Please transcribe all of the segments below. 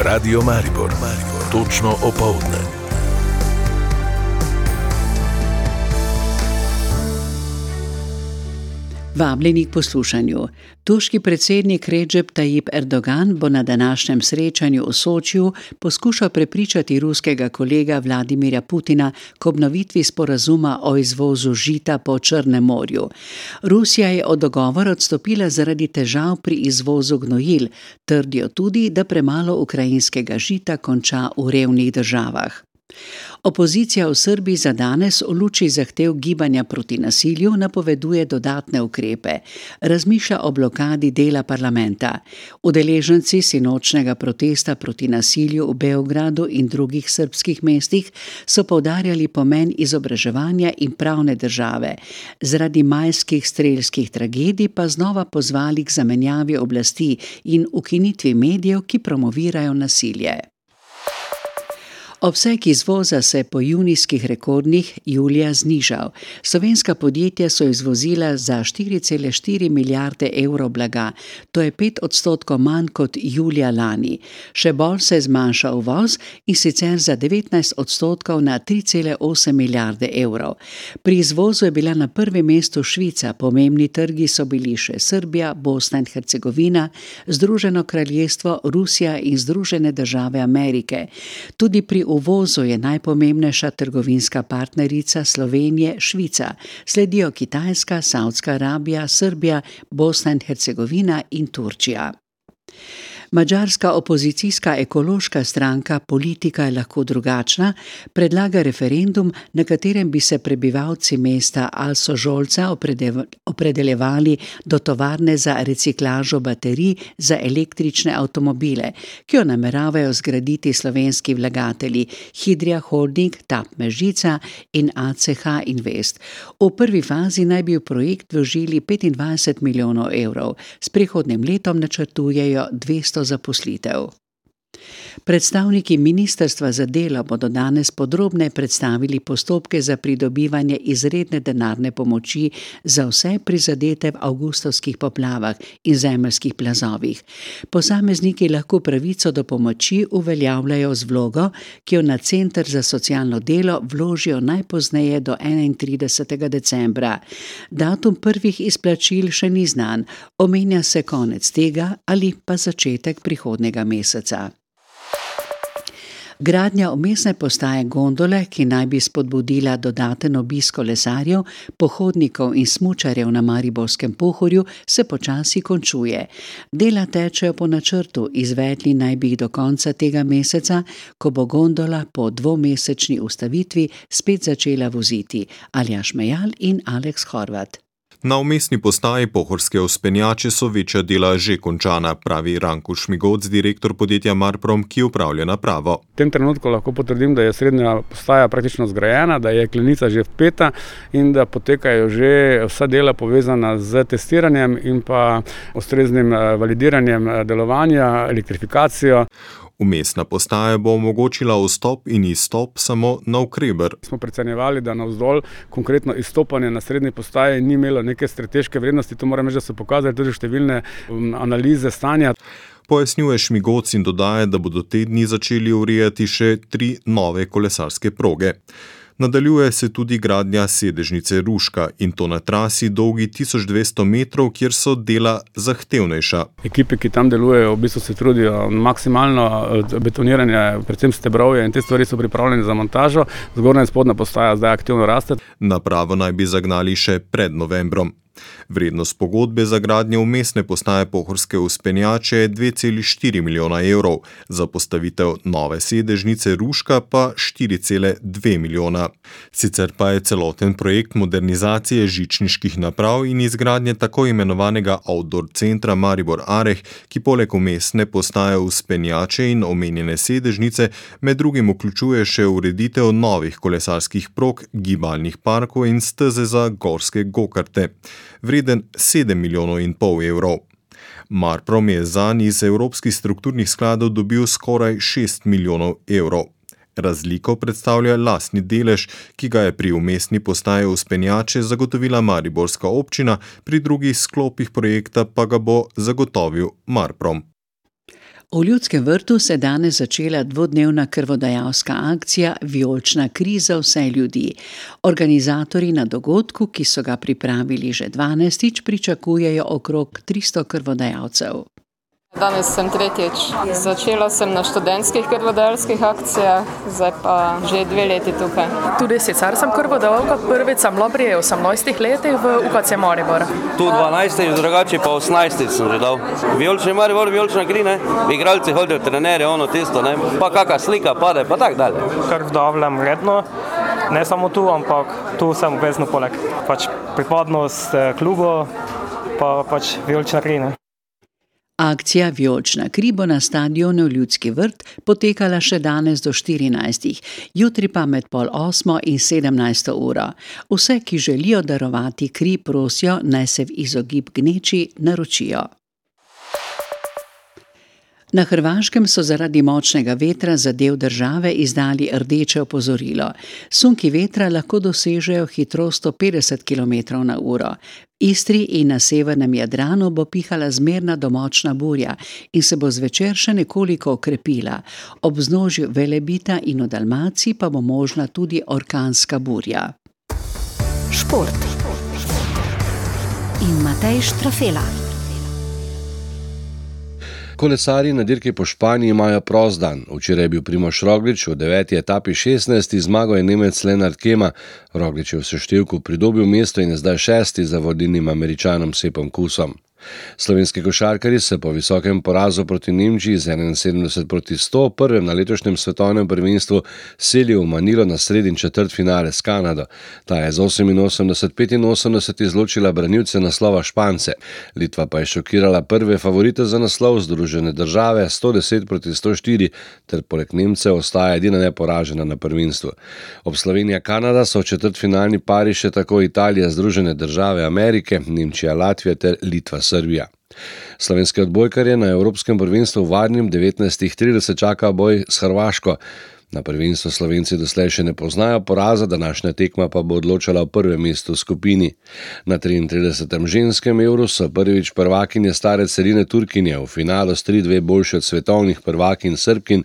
Radio Maribor, Maribor. točno opoldne. Vabljeni k poslušanju. Turški predsednik Recep Tayyip Erdogan bo na današnjem srečanju v Sočiju poskušal prepričati ruskega kolega Vladimirja Putina k obnovitvi sporazuma o izvozu žita po Črnem morju. Rusija je od dogovora odstopila zaradi težav pri izvozu gnojil, trdijo tudi, da premalo ukrajinskega žita konča v revnih državah. Opozicija v Srbiji za danes v luči zahtev gibanja proti nasilju napoveduje dodatne ukrepe, razmišlja o blokadi dela parlamenta. Udeleženci sinočnega protesta proti nasilju v Beogradu in drugih srpskih mestih so povdarjali pomen izobraževanja in pravne države, zaradi majskih strelskih tragedij pa znova pozvali k zamenjavi oblasti in ukinitvi medijev, ki promovirajo nasilje. Obseg izvoza se je po junijskih rekordnih julija znižal. Slovenska podjetja so izvozila za 4,4 milijarde evrov blaga, to je 5 odstotkov manj kot julija lani. Še bolj se je zmanjšal uvoz in sicer za 19 odstotkov na 3,8 milijarde evrov. Pri izvozu je bila na prvem mestu Švica, pomembni trgi so bili še Srbija, Bosna in Hercegovina, Združeno kraljestvo, Rusija in Združene države Amerike. Tudi pri uvozu je najpomembnejša trgovinska partnerica Slovenije Švica, sledijo Kitajska, Saudska Arabija, Srbija, Bosna in Hercegovina in Turčija. Mačarska opozicijska ekološka stranka Politika je lahko drugačna predlaga referendum, na katerem bi se prebivalci mesta Also Žolca opredeljevali do tovarne za reciklažo baterij za električne avtomobile, ki jo nameravajo zgraditi slovenski vlagatelji Hidrija Holding, TAP Mežica in ACH Invest. V prvi fazi naj bi v projekt vložili 25 milijonov evrov, s prihodnim letom načrtujejo 200 zaposlitev. Predstavniki Ministrstva za delo bodo danes podrobneje predstavili postopke za pridobivanje izredne denarne pomoči za vse prizadete v avgustovskih poplavah in zemeljskih plazovih. Posamezniki lahko pravico do pomoči uveljavljajo z vlogo, ki jo na Center za socialno delo vložijo najpozneje do 31. decembra. Datum prvih izplačil še ni znan, omenja se konec tega ali pa začetek prihodnega meseca. Gradnja umestne postaje gondole, ki naj bi spodbudila dodaten obisk kolesarjev, pohodnikov in smučarjev na Mariborskem pohorju, se počasi končuje. Dela tečejo po načrtu, izvedli naj bi jih do konca tega meseca, ko bo gondola po dvomesečni ustavitvi spet začela voziti. Aljaš Mejal in Aleks Horvat. Na umestni postaji pohorske uspenjače so večja dela že končana, pravi Ranko Šmigoc, direktor podjetja Marprom, ki upravlja napravo. V tem trenutku lahko potrdim, da je srednja postaja praktično zgrajena, da je klenica že vpeta in da potekajo že vsa dela povezana z testiranjem in pa ustreznim eh, validiranjem eh, delovanja, elektrifikacijo. Umestna postaja bo omogočila vstop in izstop samo na ukreber. Smo precenjevali, da navzdol, konkretno izstopanje na srednji postaji, ni imelo neke strateške vrednosti. To moram reči, da so pokazali tudi številne um, analize stanja. Pojasnjuje Šmigoc in dodaja, da bodo te dni začeli urejati še tri nove kolesarske proge. Nadaljuje se tudi gradnja sedežnice Ruška in to na trasi dolgi 1200 metrov, kjer so dela zahtevnejša. Ekipe, ki tam delujejo, v bistvu se trudijo maksimalno eh, betoniranje, predvsem stebrovje in te stvari so pripravljene za montažo. Zgornja in spodnja postaja zdaj aktivno raste. Napravo naj bi zagnali še pred novembrom. Vrednost pogodbe za gradnjo umestne postaje pohorske uspenjače je 2,4 milijona evrov, za postavitev nove sedežnice Ruška pa 4,2 milijona. Sicer pa je celoten projekt modernizacije žičniških naprav in izgradnje tako imenovanega outdoor centra Maribor Areh, ki poleg umestne postaje uspenjače in omenjene sedežnice med drugim vključuje še ureditev novih kolesarskih prog, gibalnih parkov in steze za gorske gokarte vreden 7 milijonov in pol evrov. Marprom je zanj iz evropskih strukturnih skladov dobil skoraj 6 milijonov evrov. Razliko predstavlja lastni delež, ki ga je pri umestni postaji uspenjače zagotovila Mariborska občina, pri drugih sklopih projekta pa ga bo zagotovil Marprom. V Ljudskem vrtu se je danes začela dvodnevna krvodajalska akcija Vijolična kriza vse ljudi. Organizatori na dogodku, ki so ga pripravili že 12-tič, pričakujejo okrog 300 krvodajalcev. Danes sem tretjič. Začela sem na študentskih krvodajalskih akcijah, zdaj pa že dve leti tukaj. Tudi sicer sem krvodajalka, prvič sem bila pri 18 letih v UKC Maribor. Tu 12, drugače pa 18 sem že dal. Vijolični Maribor, vijolična krina, igralci hodijo, trenerje, ono tisto, ne? pa kakšna slika pade, pa tak dalje. Krvodavljam redno, ne samo tu, ampak tu sem obvezno poleg. Pač pripadnost eh, klubu, pa pač vijolična krina. Akcija Vjočna kri bo na stadionu Ljudski vrt potekala še danes do 14. jutri pa med pol 8 in 17. uro. Vse, ki želijo darovati kri, prosijo, naj se v izogib gneči naročijo. Na Hrvaškem so zaradi močnega vetra za del države izdali rdeče opozorilo. Sunki vetra lahko dosežejo hitrost 150 km/h. Istri in na severnem Jadranu bo pihala zmerna domočna burja in se bo zvečer še nekoliko okrepila. Ob znožju Velebita in v Dalmaciji pa bo možna tudi orkanska burja. Šport in Matej Štrafela. Kolesari na dirki po Španiji imajo prost dan. Včeraj je bil Primoš Roglič v deveti etapi 16. zmago je Nemec Leonard Kema. Roglič je v seštevku pridobil mesto in je zdaj šesti za vodilnim američanom Sepom Kusom. Slovenski košarkari se po visokem porazu proti Nemčiji z 71 proti 100 prvem na letošnjem svetovnem prvenstvu selijo v Manilo na sredin četrt finale s Kanado. Ta je z 88-85 izločila branilce naslova Špance. Litva pa je šokirala prve favorite za naslov Združene države 110 proti 104 ter poleg Nemcev ostaja edina neporažena na prvenstvu. Ob Slovenija Kanada so v četrt finalni pari še tako Italija, Združene države Amerike, Nemčija, Latvija ter Litva. Srbija. Slovenske odbojkarje na Evropskem prvenstvu v Varnim 19.30 čaka boj s Hrvaško. Na prvenstvu Slovenci doslej še ne poznajo poraza, današnja tekma pa bo odločala v prvem mestu v skupini. Na 33. ženskem evru so prvič prvakinje stare celine Turkinje v finalu s 3-2 boljše od svetovnih prvakin Srbkin,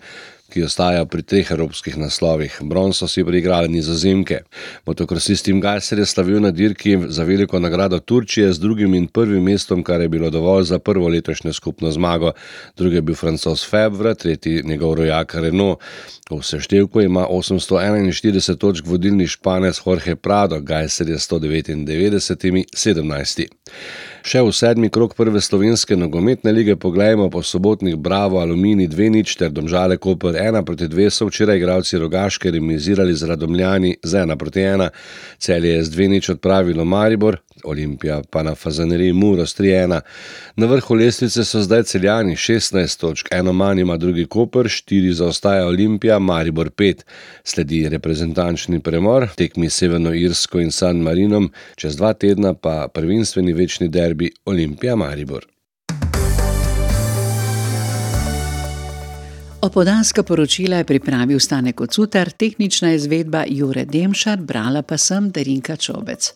ki ostajajo pri treh evropskih naslovih. Bron so si priigrali nizozemke. Motokrosist Tim Gajser je slavil na dirki za veliko nagrado Turčije z drugim in prvim mestom, kar je bilo dovolj za prvo letošnjo skupno zmago. Drugi je bil francos Febvre, tretji njegov rojak Renault. V seštevku ima 841 točk vodilni španec Jorge Prado, Gajser je 199, 17. Še v sedmi krok prve slovenske nogometne lige pogledajmo po sobotnih Bravo, Alumini 2-0 ter Domžale Koper 1 proti 2 so včeraj igralci Rogaške remizirali z Radomljani z 1 proti 1. Celje je z 2-0 odpravilo Maribor, Olimpija pa na Fazaneriji Muro 3-1. Na vrhu lestvice so zdaj celjani 16 točk, eno manj ima drugi Koper, 4 zaostaja Olimpija, Maribor 5. Sledi reprezentančni premor, tekmi Severno Irsko in San Marinom, čez dva tedna pa prvenstveni večni derbi Olimpija Maribor. Opodanska poročila je pripravil Stane Kocutar, tehnična izvedba Jure Demšar, brala pa sem Darinka Čobec.